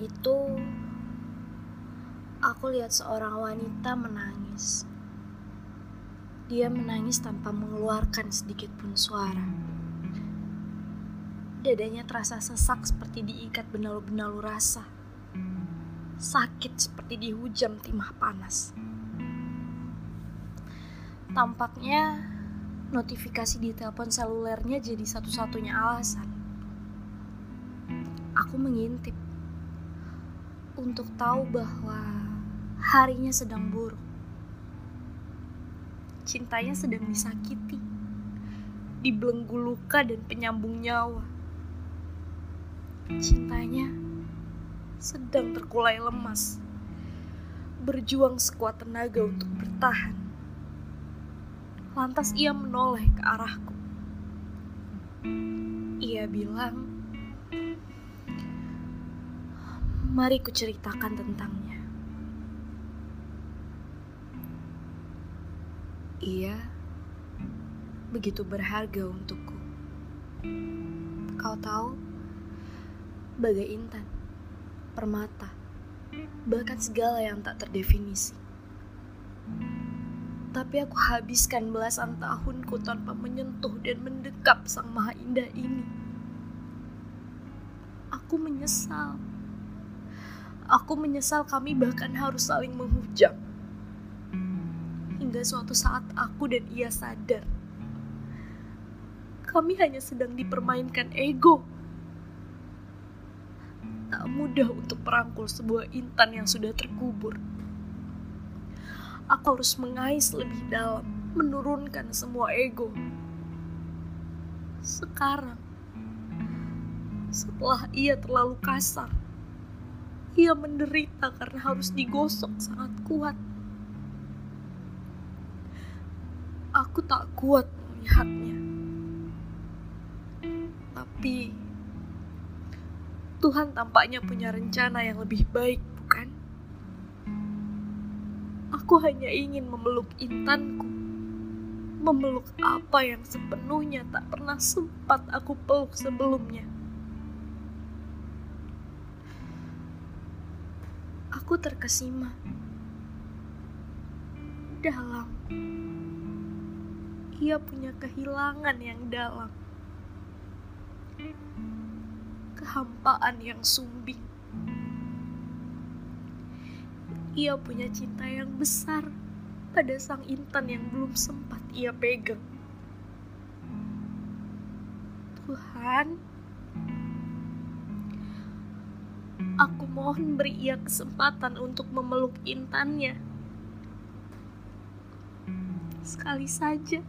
itu, aku lihat seorang wanita menangis. Dia menangis tanpa mengeluarkan sedikit pun suara. Dadanya terasa sesak seperti diikat benalu-benalu rasa. Sakit seperti dihujam timah panas. Tampaknya notifikasi di telepon selulernya jadi satu-satunya alasan. Aku mengintip untuk tahu bahwa harinya sedang buruk. Cintanya sedang disakiti, dibelenggu luka dan penyambung nyawa. Cintanya sedang terkulai lemas, berjuang sekuat tenaga untuk bertahan. Lantas ia menoleh ke arahku. Ia bilang, "Mari kuceritakan tentangnya." Ia begitu berharga untukku. Kau tahu, bagai intan, permata, bahkan segala yang tak terdefinisi tapi aku habiskan belasan tahunku tanpa menyentuh dan mendekap sang maha indah ini. Aku menyesal. Aku menyesal kami bahkan harus saling menghujam. Hingga suatu saat aku dan ia sadar. Kami hanya sedang dipermainkan ego. Tak mudah untuk merangkul sebuah intan yang sudah terkubur aku harus mengais lebih dalam, menurunkan semua ego. Sekarang, setelah ia terlalu kasar, ia menderita karena harus digosok sangat kuat. Aku tak kuat melihatnya. Tapi Tuhan tampaknya punya rencana yang lebih baik Aku hanya ingin memeluk intanku. Memeluk apa yang sepenuhnya tak pernah sempat aku peluk sebelumnya. Aku terkesima. Dalam. Ia punya kehilangan yang dalam. Kehampaan yang sumbing ia punya cinta yang besar pada sang intan yang belum sempat ia pegang. Tuhan, mohon beri ia kesempatan untuk memeluk intannya. Sekali saja.